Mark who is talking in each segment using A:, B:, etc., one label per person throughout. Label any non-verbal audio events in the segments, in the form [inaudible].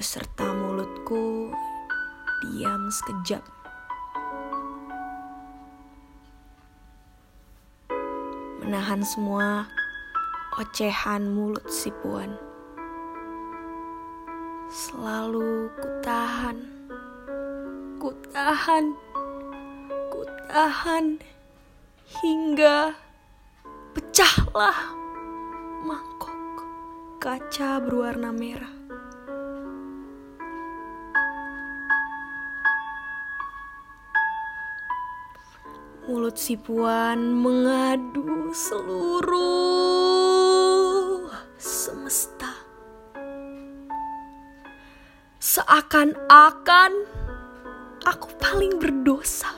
A: serta mulutku diam sekejap. Menahan semua ocehan mulut si puan. Selalu kutahan, kutahan, kutahan hingga pecahlah mangkok kaca berwarna merah. Mulut si puan mengadu seluruh semesta. Seakan-akan aku paling berdosa.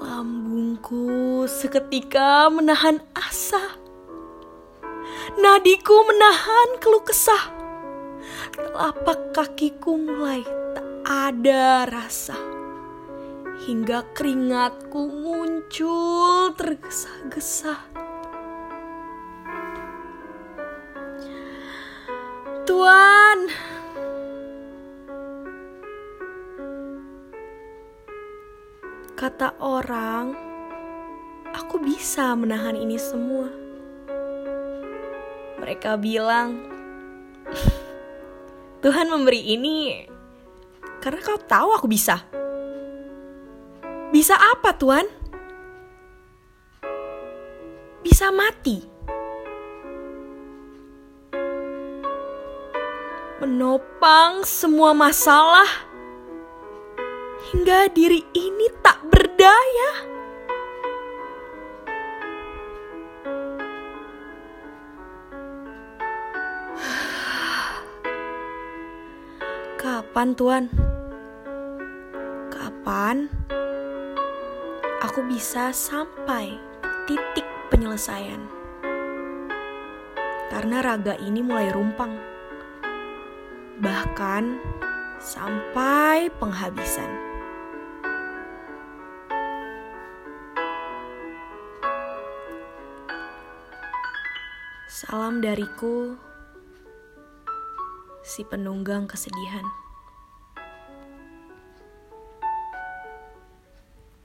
A: Lambungku seketika menahan asa. Nadiku menahan keluh kesah. Telapak kakiku mulai ada rasa. Hingga keringatku muncul tergesa-gesa. Tuan, kata orang, aku bisa menahan ini semua. Mereka bilang, [laughs] Tuhan memberi ini karena kau tahu aku bisa. Bisa apa, Tuan? Bisa mati. Menopang semua masalah hingga diri ini tak berdaya. [sighs] Kapan, Tuan? Kapan aku bisa sampai titik penyelesaian? Karena raga ini mulai rumpang, bahkan sampai penghabisan. Salam dariku, si penunggang kesedihan.